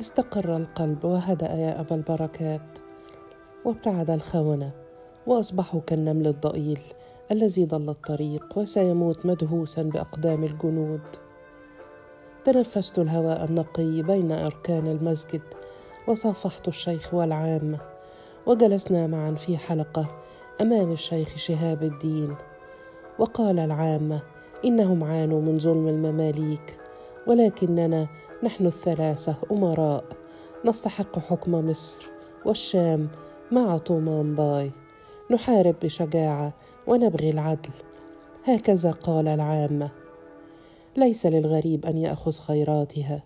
استقر القلب وهدأ يا أبا البركات. وابتعد الخونة وأصبحوا كالنمل الضئيل الذي ضل الطريق وسيموت مدهوسا بأقدام الجنود. تنفست الهواء النقي بين أركان المسجد وصافحت الشيخ والعامة وجلسنا معا في حلقة أمام الشيخ شهاب الدين. وقال العامة إنهم عانوا من ظلم المماليك ولكننا نحن الثلاثة أمراء. نستحق حكم مصر والشام مع طومان باي. نحارب بشجاعة ونبغي العدل. هكذا قال العامة. ليس للغريب أن يأخذ خيراتها.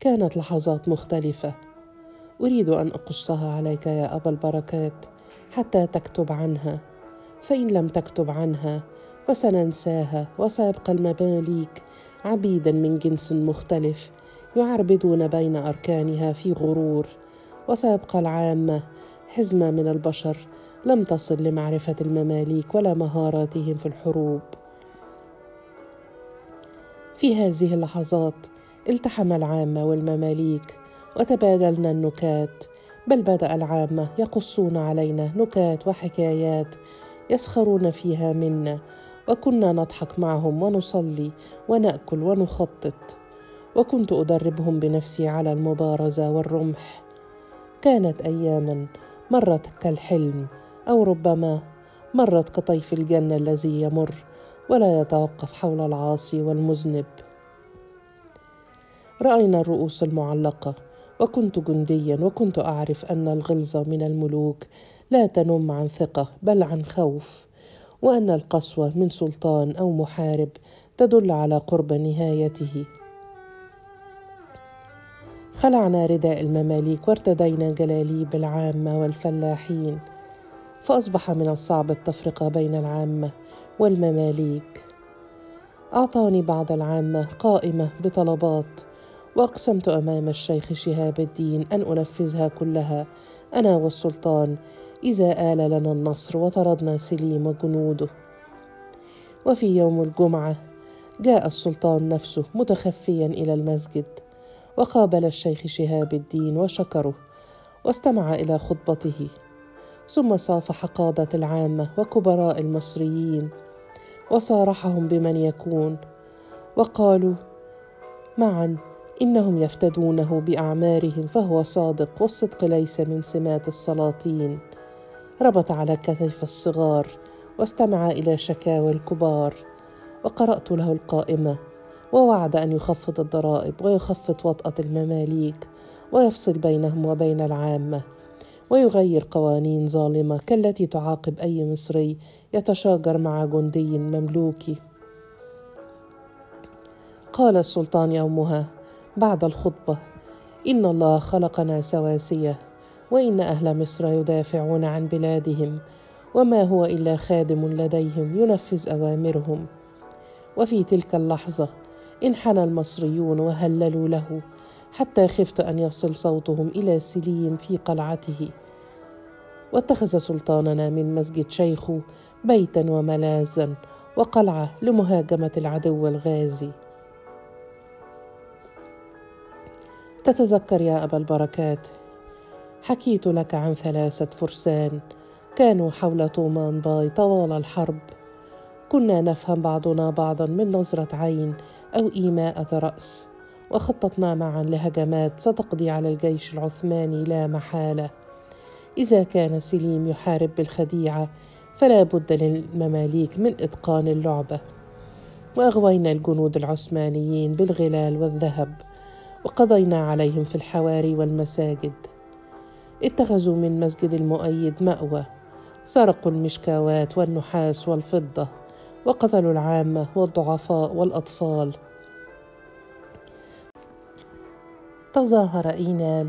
كانت لحظات مختلفة. أريد أن أقصها عليك يا أبا البركات حتى تكتب عنها. فإن لم تكتب عنها فسننساها وسيبقى المماليك عبيدا من جنس مختلف يعربدون بين أركانها في غرور. وسيبقى العامة حزمة من البشر لم تصل لمعرفة المماليك ولا مهاراتهم في الحروب. في هذه اللحظات التحم العامة والمماليك وتبادلنا النكات. بل بدأ العامة يقصون علينا نكات وحكايات يسخرون فيها منا. وكنا نضحك معهم ونصلي ونأكل ونخطط وكنت أدربهم بنفسي على المبارزة والرمح. كانت اياما مرت كالحلم أو ربما مرت كطيف الجنة الذي يمر ولا يتوقف حول العاصي والمذنب. رأينا الرؤوس المعلقة وكنت جنديا وكنت أعرف أن الغلظة من الملوك لا تنم عن ثقة بل عن خوف. وأن القسوة من سلطان أو محارب تدل على قرب نهايته. خلعنا رداء المماليك وارتدينا جلاليب العامة والفلاحين فأصبح من الصعب التفرقة بين العامة والمماليك. أعطاني بعض العامة قائمة بطلبات وأقسمت أمام الشيخ شهاب الدين أن أنفذها كلها أنا والسلطان إذا آل لنا النصر وطردنا سليم وجنوده وفي يوم الجمعة جاء السلطان نفسه متخفيا إلى المسجد وقابل الشيخ شهاب الدين وشكره واستمع إلى خطبته. ثم صافح قادة العامة وكبراء المصريين وصارحهم بمن يكون. وقالوا معا إنهم يفتدونه بأعمارهم فهو صادق والصدق ليس من سمات السلاطين. ربط على كتف الصغار واستمع إلى شكاوى الكبار وقرأت له القائمة ووعد أن يخفض الضرائب ويخفض وطأة المماليك ويفصل بينهم وبين العامة ويغير قوانين ظالمة كالتي تعاقب أي مصري يتشاجر مع جندي مملوكي قال السلطان يومها بعد الخطبة إن الله خلقنا سواسية وإن أهل مصر يدافعون عن بلادهم وما هو إلا خادم لديهم ينفذ أوامرهم. وفي تلك اللحظة انحنى المصريون وهللوا له حتى خفت أن يصل صوتهم إلى سليم في قلعته. واتخذ سلطاننا من مسجد شيخه بيتا وملاذا وقلعة لمهاجمة العدو الغازي. تتذكر يا أبا البركات حكيت لك عن ثلاثة فرسان كانوا حول طومان باي طوال الحرب. كنا نفهم بعضنا بعضا من نظرة عين أو إيماءة رأس وخططنا معا لهجمات ستقضي على الجيش العثماني لا محالة. إذا كان سليم يحارب بالخديعة فلا بد للمماليك من إتقان اللعبة. وأغوينا الجنود العثمانيين بالغلال والذهب وقضينا عليهم في الحواري والمساجد. اتخذوا من مسجد المؤيد مأوى سرقوا المشكاوات والنحاس والفضة وقتلوا العامة والضعفاء والأطفال. تظاهر إينال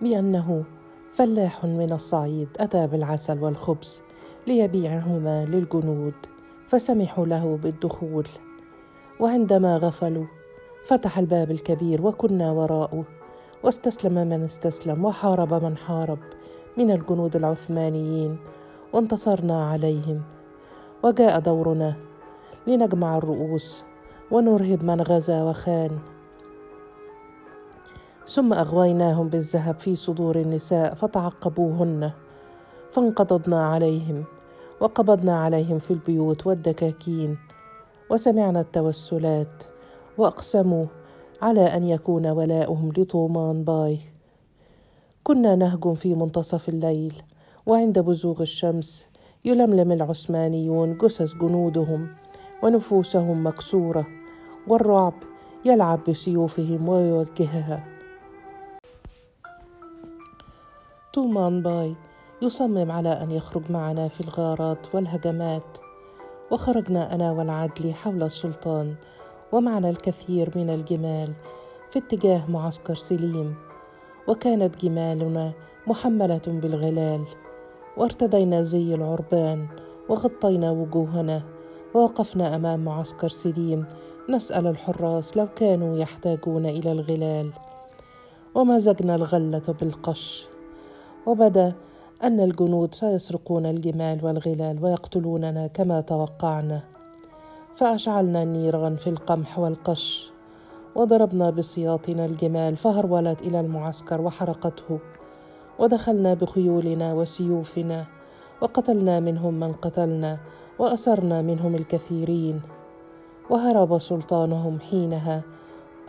بأنه فلاح من الصعيد أتى بالعسل والخبز ليبيعهما للجنود فسمحوا له بالدخول. وعندما غفلوا فتح الباب الكبير وكنا وراءه. واستسلم من استسلم وحارب من حارب من الجنود العثمانيين وانتصرنا عليهم. وجاء دورنا لنجمع الرؤوس ونرهب من غزا وخان. ثم أغويناهم بالذهب في صدور النساء فتعقبوهن. فانقضضنا عليهم وقبضنا عليهم في البيوت والدكاكين. وسمعنا التوسلات وأقسموا على أن يكون ولاؤهم لطومان باي. كنا نهجم في منتصف الليل وعند بزوغ الشمس يلملم العثمانيون جثث جنودهم ونفوسهم مكسورة والرعب يلعب بسيوفهم ويوجهها. تومان باي يصمم على أن يخرج معنا في الغارات والهجمات وخرجنا أنا والعدل حول السلطان ومعنا الكثير من الجمال في اتجاه معسكر سليم. وكانت جمالنا محملة بالغلال وارتدينا زي العربان وغطينا وجوهنا ووقفنا أمام معسكر سليم. نسأل الحراس لو كانوا يحتاجون إلى الغلال. ومزجنا الغلة بالقش. وبدأ أن الجنود سيسرقون الجمال والغلال ويقتلوننا كما توقعنا. فأشعلنا النيران في القمح والقش وضربنا بسياطنا الجمال فهرولت إلى المعسكر وحرقته ودخلنا بخيولنا وسيوفنا وقتلنا منهم من قتلنا وأسرنا منهم الكثيرين وهرب سلطانهم حينها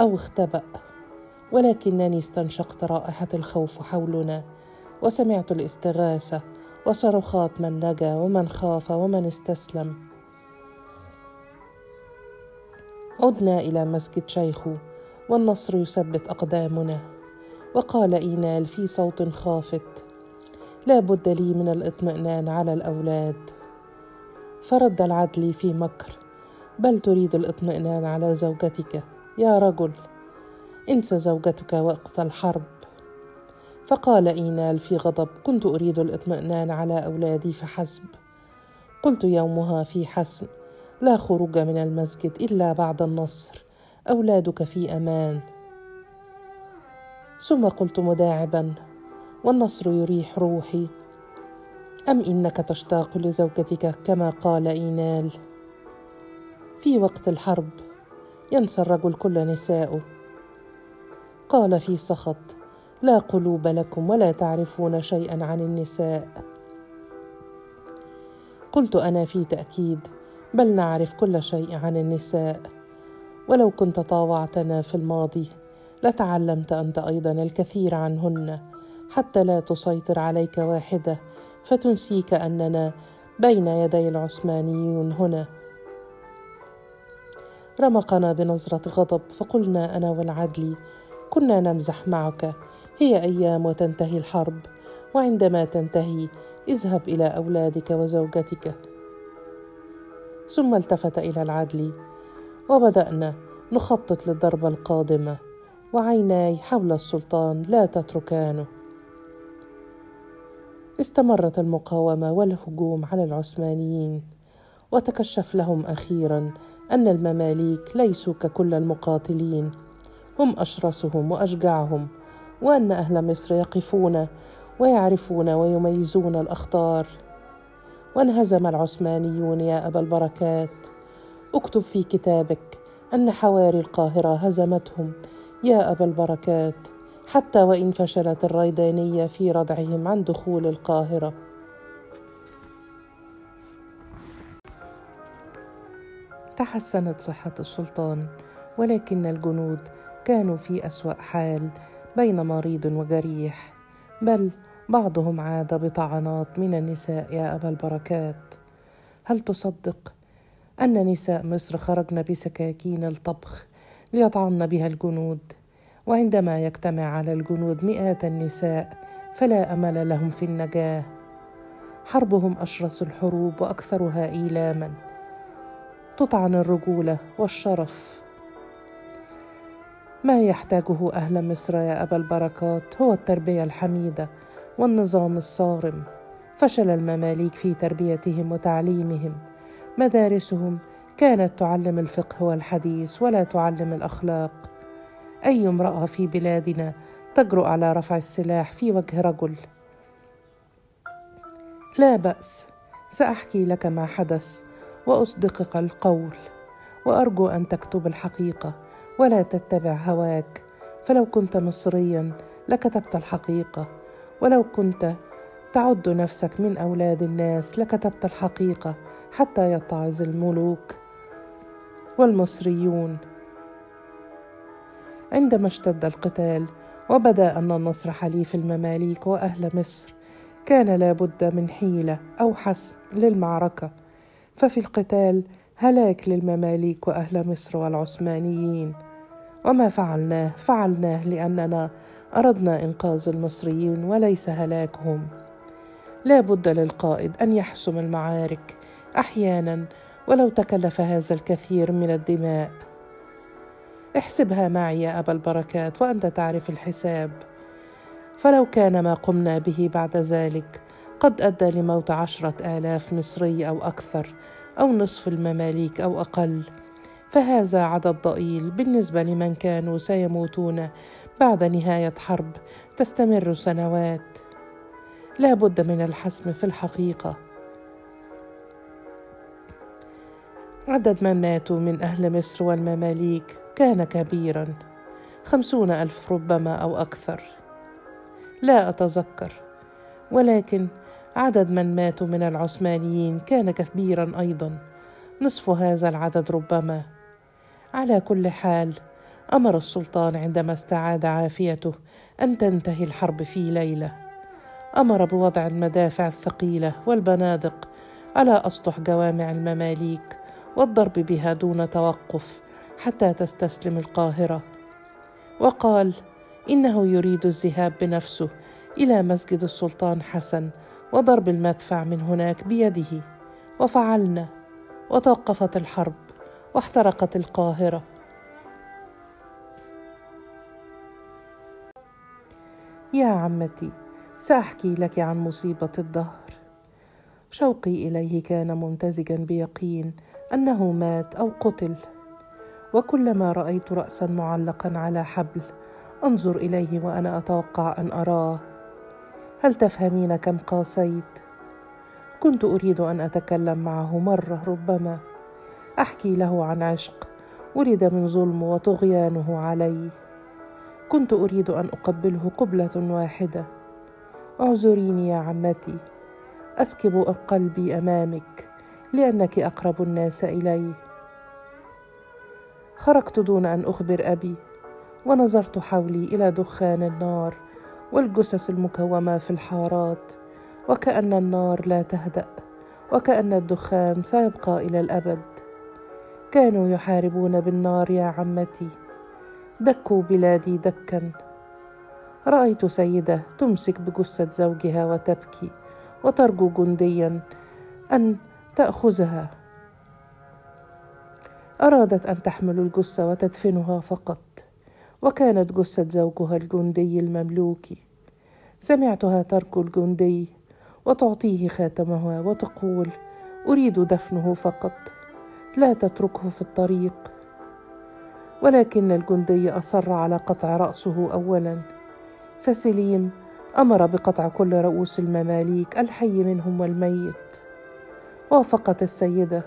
أو اختبأ ولكنني استنشقت رائحة الخوف حولنا وسمعت الاستغاثة وصرخات من نجا ومن خاف ومن استسلم. عدنا إلى مسجد شيخو والنصر يثبت أقدامنا. وقال إينال في صوت خافت لا بد لي من الاطمئنان على الأولاد. فرد العدل في مكر بل تريد الاطمئنان على زوجتك يا رجل انس زوجتك وقت الحرب. فقال إينال في غضب كنت أريد الاطمئنان على أولادي فحسب. قلت يومها في حسم لا خروج من المسجد إلا بعد النصر. أولادك في أمان. ثم قلت مداعبا والنصر يريح روحي. أم إنك تشتاق لزوجتك كما قال إينال؟ في وقت الحرب ينسى الرجل كل نساؤه. قال في سخط لا قلوب لكم ولا تعرفون شيئا عن النساء. قلت أنا في تأكيد. بل نعرف كل شيء عن النساء. ولو كنت طاوعتنا في الماضي لتعلمت أنت أيضا الكثير عنهن. حتى لا تسيطر عليك واحدة فتنسيك أننا بين يدي العثمانيون هنا. رمقنا بنظرة غضب فقلنا أنا والعدل كنا نمزح معك. هي أيام وتنتهي الحرب وعندما تنتهي اذهب إلى أولادك وزوجتك. ثم التفت إلى العدل وبدأنا نخطط للضربة القادمة وعيناي حول السلطان لا تتركانه. استمرت المقاومة والهجوم على العثمانيين وتكشف لهم أخيرا أن المماليك ليسوا ككل المقاتلين. هم أشرسهم واشجعهم وأن أهل مصر يقفون ويعرفون ويميزون الأخطار. وانهزم العثمانيون يا أبا البركات. اكتب في كتابك أن حواري القاهرة هزمتهم يا أبا البركات حتى وإن فشلت الريدانية في ردعهم عن دخول القاهرة. تحسنت صحة السلطان ولكن الجنود كانوا في أسوأ حال بين مريض وجريح. بل بعضهم عاد بطعنات من النساء يا أبا البركات. هل تصدق أن نساء مصر خرجن بسكاكين الطبخ ليطعن بها الجنود؟ وعندما يجتمع على الجنود مئات النساء فلا أمل لهم في النجاة. حربهم أشرس الحروب وأكثرها إيلاما. تطعن الرجوله والشرف. ما يحتاجه أهل مصر يا أبا البركات هو التربية الحميدة. والنظام الصارم. فشل المماليك في تربيتهم وتعليمهم. مدارسهم كانت تعلم الفقه والحديث ولا تعلم الأخلاق. أي امرأة في بلادنا تجرؤ على رفع السلاح في وجه رجل؟ لا بأس. سأحكي لك ما حدث وأصدقك القول. وأرجو أن تكتب الحقيقة ولا تتبع هواك. فلو كنت مصريا لكتبت الحقيقة. ولو كنت تعد نفسك من أولاد الناس لكتبت الحقيقة حتى يتعظ الملوك والمصريون. عندما اشتد القتال وبدأ أن النصر حليف المماليك وأهل مصر كان لابد من حيلة أو حسم للمعركة. ففي القتال هلاك للمماليك وأهل مصر والعثمانيين. وما فعلناه؟ فعلناه لأننا أردنا إنقاذ المصريين وليس هلاكهم. لا بد للقائد أن يحسم المعارك أحيانا ولو تكلف هذا الكثير من الدماء. احسبها معي يا أبا البركات وأنت تعرف الحساب. فلو كان ما قمنا به بعد ذلك قد أدى لموت عشرة آلاف مصري أو أكثر أو نصف المماليك أو أقل. فهذا عدد ضئيل بالنسبة لمن كانوا سيموتون بعد نهاية حرب تستمر سنوات. لا بد من الحسم في الحقيقة. عدد من ماتوا من أهل مصر والمماليك كان كبيرا خمسون ألف ربما أو أكثر. لا أتذكر ولكن عدد من ماتوا من العثمانيين كان كبيرا أيضا نصف هذا العدد ربما. على كل حال أمر السلطان عندما استعاد عافيته أن تنتهي الحرب في ليلة. أمر بوضع المدافع الثقيلة والبنادق على أسطح جوامع المماليك والضرب بها دون توقف حتى تستسلم القاهرة. وقال إنه يريد الذهاب بنفسه إلى مسجد السلطان حسن وضرب المدفع من هناك بيده. وفعلنا وتوقفت الحرب واحترقت القاهرة. يا عمتي سأحكي لك عن مصيبة الدهر. شوقي إليه كان ممتزجا بيقين أنه مات أو قتل. وكلما رأيت راسا معلقا على حبل انظر إليه وأنا أتوقع أن أراه. هل تفهمين كم قاسيت؟ كنت أريد أن أتكلم معه مرة ربما. أحكي له عن عشق ولد من ظلم وطغيانه علي كنت أريد أن أقبله قبلة واحدة. اعذريني يا عمتي. أسكب قلبي أمامك لأنك أقرب الناس إلي. خرجت دون أن أخبر أبي ونظرت حولي إلى دخان النار والجثث المكومة في الحارات وكأن النار لا تهدأ وكأن الدخان سيبقى إلى الأبد. كانوا يحاربون بالنار يا عمتي. دكوا بلادي دكا. رأيت سيدة تمسك بجثة زوجها وتبكي وترجو جنديا أن تأخذها. أرادت أن تحمل الجثة وتدفنها فقط وكانت جثة زوجها الجندي المملوكي سمعتها تركو الجندي وتعطيه خاتمها وتقول أريد دفنه فقط لا تتركه في الطريق. ولكن الجندي أصر على قطع رأسه اولا. فسليم أمر بقطع كل رؤوس المماليك الحي منهم والميت. وافقت السيدة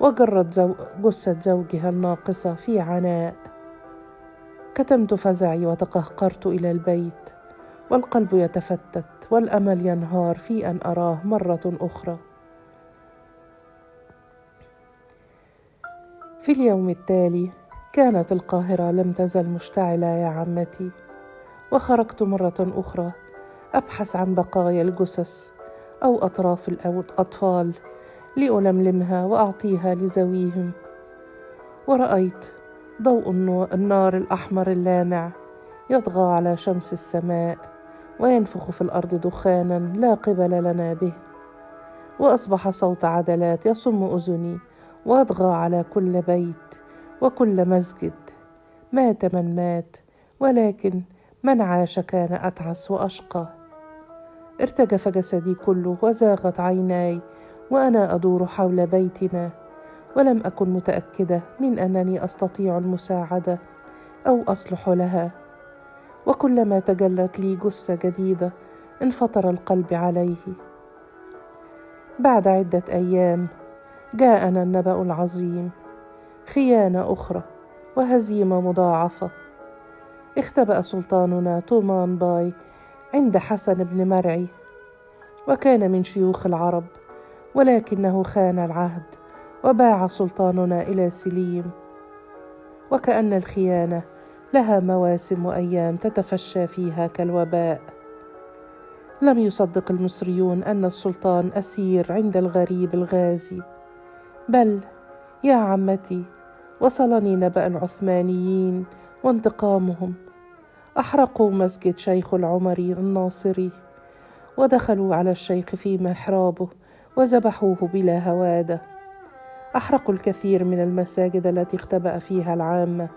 وجرت زو... جثة زوجها الناقصة في عناء. كتمت فزعي وتقهقرت إلى البيت والقلب يتفتت والأمل ينهار في أن أراه مرة أخرى. في اليوم التالي كانت القاهرة لم تزل مشتعلة يا عمتي. وخرجت مرة أخرى أبحث عن بقايا الجثث أو أطراف الأطفال لألملمها وأعطيها لذويهم ورأيت ضوء النار الأحمر اللامع يطغى على شمس السماء وينفخ في الأرض دخانا لا قبل لنا به. وأصبح صوت عدلات يصم أذني وأطغى على كل بيت. وكل مسجد مات من مات ولكن من عاش كان أتعس وأشقى. ارتجف جسدي كله وزاغت عيناي وأنا أدور حول بيتنا ولم أكن متأكدة من أنني أستطيع المساعدة أو أصلح لها. وكلما تجلت لي جثة جديدة انفطر القلب عليه. بعد عدة أيام جاءنا النبأ العظيم. خيانة أخرى وهزيمة مضاعفة. اختبأ سلطاننا تومان باي عند حسن بن مرعي وكان من شيوخ العرب ولكنه خان العهد وباع سلطاننا إلى سليم. وكأن الخيانة لها مواسم وأيام تتفشى فيها كالوباء. لم يصدق المصريون أن السلطان أسير عند الغريب الغازي بل يا عمتي وصلني نبأ العثمانيين وانتقامهم. أحرقوا مسجد شيخ العمري الناصري ودخلوا على الشيخ في محرابه وذبحوه بلا هوادة. أحرقوا الكثير من المساجد التي اختبأ فيها العامة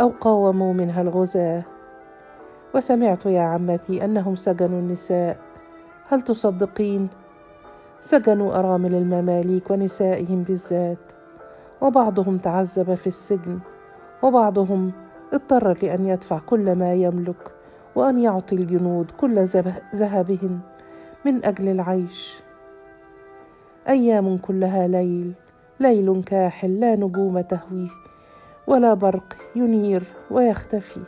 أو قاوموا منها الغزاة. وسمعت يا عمتي أنهم سجنوا النساء. هل تصدقين؟ سجنوا أرامل المماليك ونسائهم بالذات. وبعضهم تعذب في السجن وبعضهم اضطر لأن يدفع كل ما يملك وأن يعطي الجنود كل ذهبهم من أجل العيش. أيام كلها ليل ليل كاحل لا نجوم تهويه ولا برق ينير ويختفي.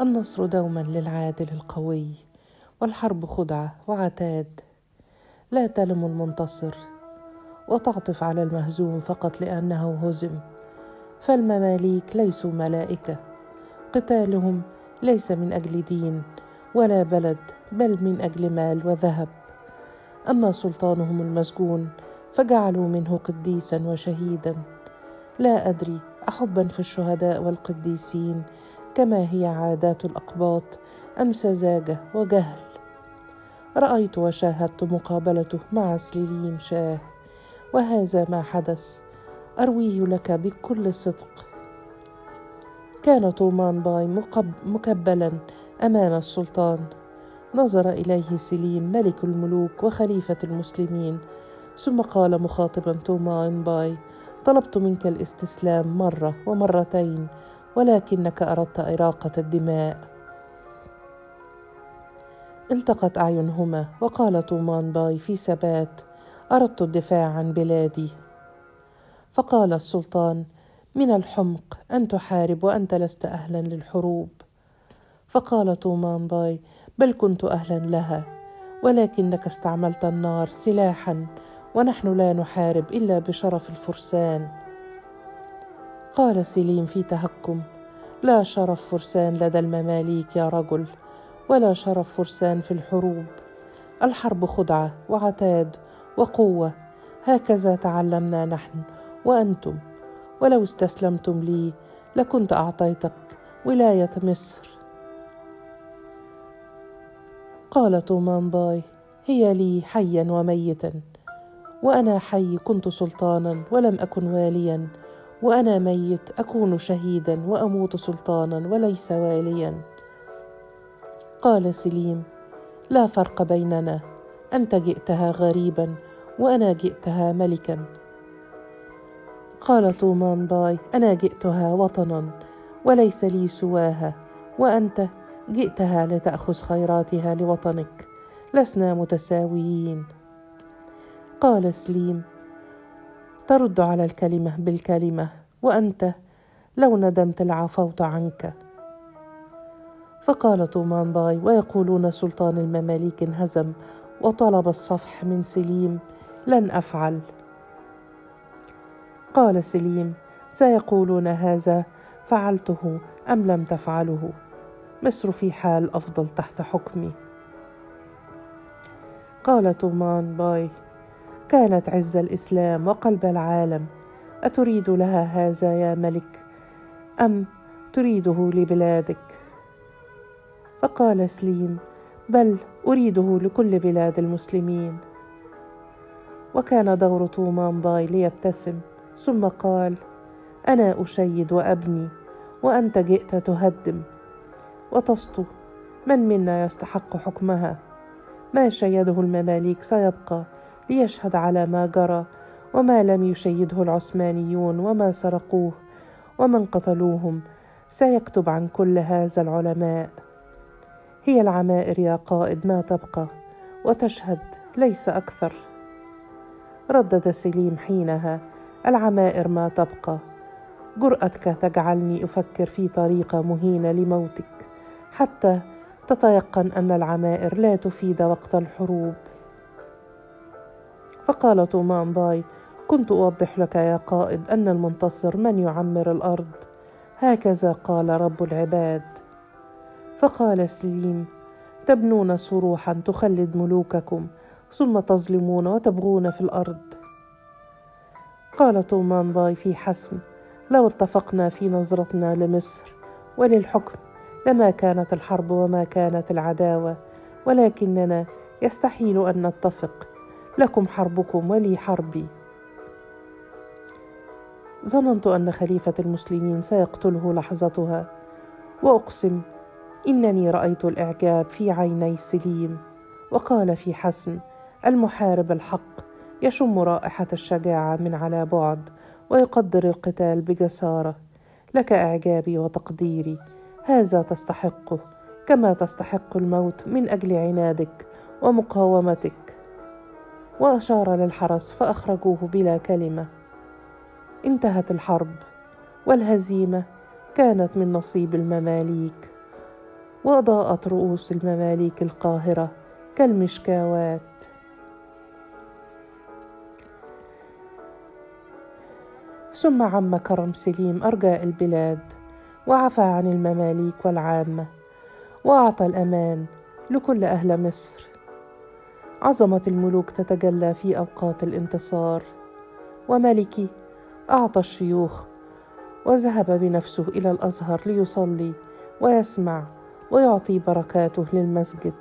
النصر دوما للعادل القوي. والحرب خدعة وعتاد. لا تلم المنتصر وتعطف على المهزوم فقط لأنه هزم. فالمماليك ليسوا ملائكة قتالهم ليس من أجل دين ولا بلد بل من أجل مال وذهب. أما سلطانهم المسجون فجعلوا منه قديسا وشهيدا. لا أدري احبا في الشهداء والقديسين كما هي عادات الأقباط ام سذاجه وجهل. رأيت وشاهدت مقابلته مع سليم شاه وهذا ما حدث. أرويه لك بكل صدق. كان طومان باي مكبلا أمام السلطان. نظر إليه سليم ملك الملوك وخليفة المسلمين. ثم قال مخاطبا تومان باي طلبت منك الاستسلام مرة ومرتين ولكنك أردت إراقة الدماء. التقت أعينهما وقال تومان باي في ثبات أردت الدفاع عن بلادي. فقال السلطان من الحمق أن تحارب وأنت لست أهلا للحروب. فقال تومان باي بل كنت أهلا لها ولكنك استعملت النار سلاحا ونحن لا نحارب إلا بشرف الفرسان. قال سليم في تهكم لا شرف فرسان لدى المماليك يا رجل ولا شرف فرسان في الحروب. الحرب خدعة وعتاد وقوة. هكذا تعلمنا نحن وأنتم. ولو استسلمتم لي لكنت أعطيتك ولاية مصر. قال تومان باي هي لي حيا وميتا. وأنا حي كنت سلطانا ولم أكن واليا. وأنا ميت أكون شهيدا وأموت سلطانا وليس واليا. قال سليم لا فرق بيننا. أنت جئتها غريبا وأنا جئتها ملكا. قال طومان باي أنا جئتها وطنا وليس لي سواها وأنت جئتها لتأخذ خيراتها لوطنك. لسنا متساويين. قال سليم ترد على الكلمة بالكلمة وأنت لو ندمت لعفوت عنك. فقال طومان باي ويقولون سلطان المماليك انهزم وطلب الصفح من سليم لن أفعل. قال سليم سيقولون هذا فعلته أم لم تفعله؟ مصر في حال أفضل تحت حكمي. قال تومان باي كانت عز الإسلام وقلب العالم أتريد لها هذا يا ملك؟ أم تريده لبلادك؟ فقال سليم بل أريده لكل بلاد المسلمين. وكان دور طومان باي ليبتسم ثم قال أنا أشيد وابني وأنت جئت تهدم. وتسطو من منا يستحق حكمها؟ ما شيده المماليك سيبقى ليشهد على ما جرى وما لم يشيده العثمانيون وما سرقوه ومن قتلوهم سيكتب عن كل هذا العلماء. هي العمائر يا قائد ما تبقى وتشهد ليس أكثر. ردد سليم حينها العمائر ما تبقى. جرأتك تجعلني أفكر في طريقة مهينة لموتك حتى تتيقن أن العمائر لا تفيد وقت الحروب. فقال تومان باي كنت أوضح لك يا قائد أن المنتصر من يعمر الأرض؟ هكذا قال رب العباد. فقال سليم تبنون صروحا تخلد ملوككم ثم تظلمون وتبغون في الأرض. قال تومان باي في حسم لو اتفقنا في نظرتنا لمصر وللحكم لما كانت الحرب وما كانت العداوة ولكننا يستحيل أن نتفق. لكم حربكم ولي حربي. ظننت أن خليفة المسلمين سيقتله لحظتها وأقسم إنني رأيت الإعجاب في عيني سليم. وقال في حسم المحارب الحق يشم رائحة الشجاعة من على بعد ويقدر القتال بجسارة. لك إعجابي وتقديري هذا تستحقه كما تستحق الموت من أجل عنادك ومقاومتك. وأشار للحرس فأخرجوه بلا كلمة. انتهت الحرب والهزيمة كانت من نصيب المماليك. واضاءت رؤوس المماليك القاهرة كالمشكاوات. ثم عم كرم سليم أرجاء البلاد وعفى عن المماليك والعامة وأعطى الأمان لكل أهل مصر. عظمة الملوك تتجلى في أوقات الانتصار وملكي أعطى الشيوخ وذهب بنفسه إلى الأزهر ليصلي ويسمع ويعطي بركاته للمسجد.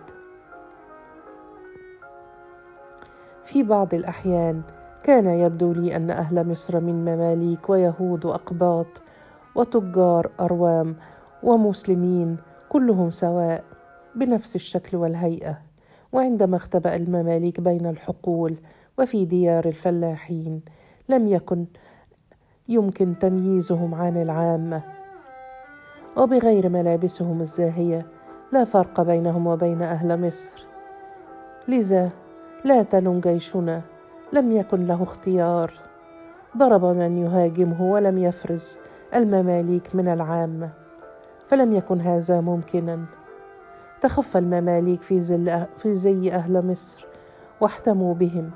في بعض الأحيان كان يبدو لي أن أهل مصر من مماليك ويهود وأقباط وتجار أروام ومسلمين كلهم سواء بنفس الشكل والهيئة وعندما اختبأ المماليك بين الحقول وفي ديار الفلاحين لم يكن يمكن تمييزهم عن العامة. وبغير ملابسهم الزاهية لا فرق بينهم وبين أهل مصر. لذا لا تلن جيشنا لم يكن له اختيار. ضرب من يهاجمه ولم يفرز المماليك من العامة فلم يكن هذا ممكنا. تخفى المماليك في, زل في زي أهل مصر واحتموا بهم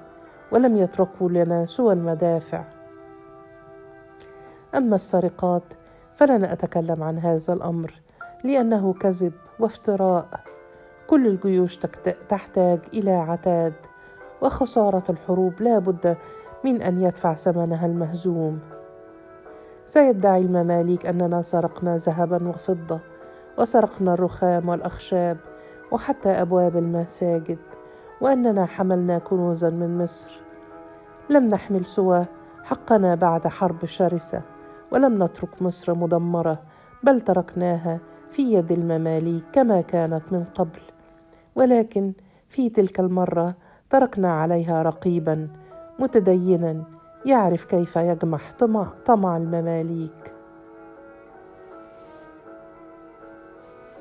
ولم يتركوا لنا سوى المدافع. أما السرقات فلن أتكلم عن هذا الأمر لأنه كذب وافتراء. كل الجيوش تحتاج إلى عتاد وخسارة الحروب لا بد من أن يدفع ثمنها المهزوم. سيدعي المماليك أننا سرقنا ذهبا وفضة وسرقنا الرخام والأخشاب وحتى أبواب المساجد وأننا حملنا كنوزا من مصر. لم نحمل سوى حقنا بعد حرب شرسة. ولم نترك مصر مدمرة بل تركناها في يد المماليك كما كانت من قبل. ولكن في تلك المرة تركنا عليها رقيبا متدينا يعرف كيف يجمح طمع, طمع المماليك.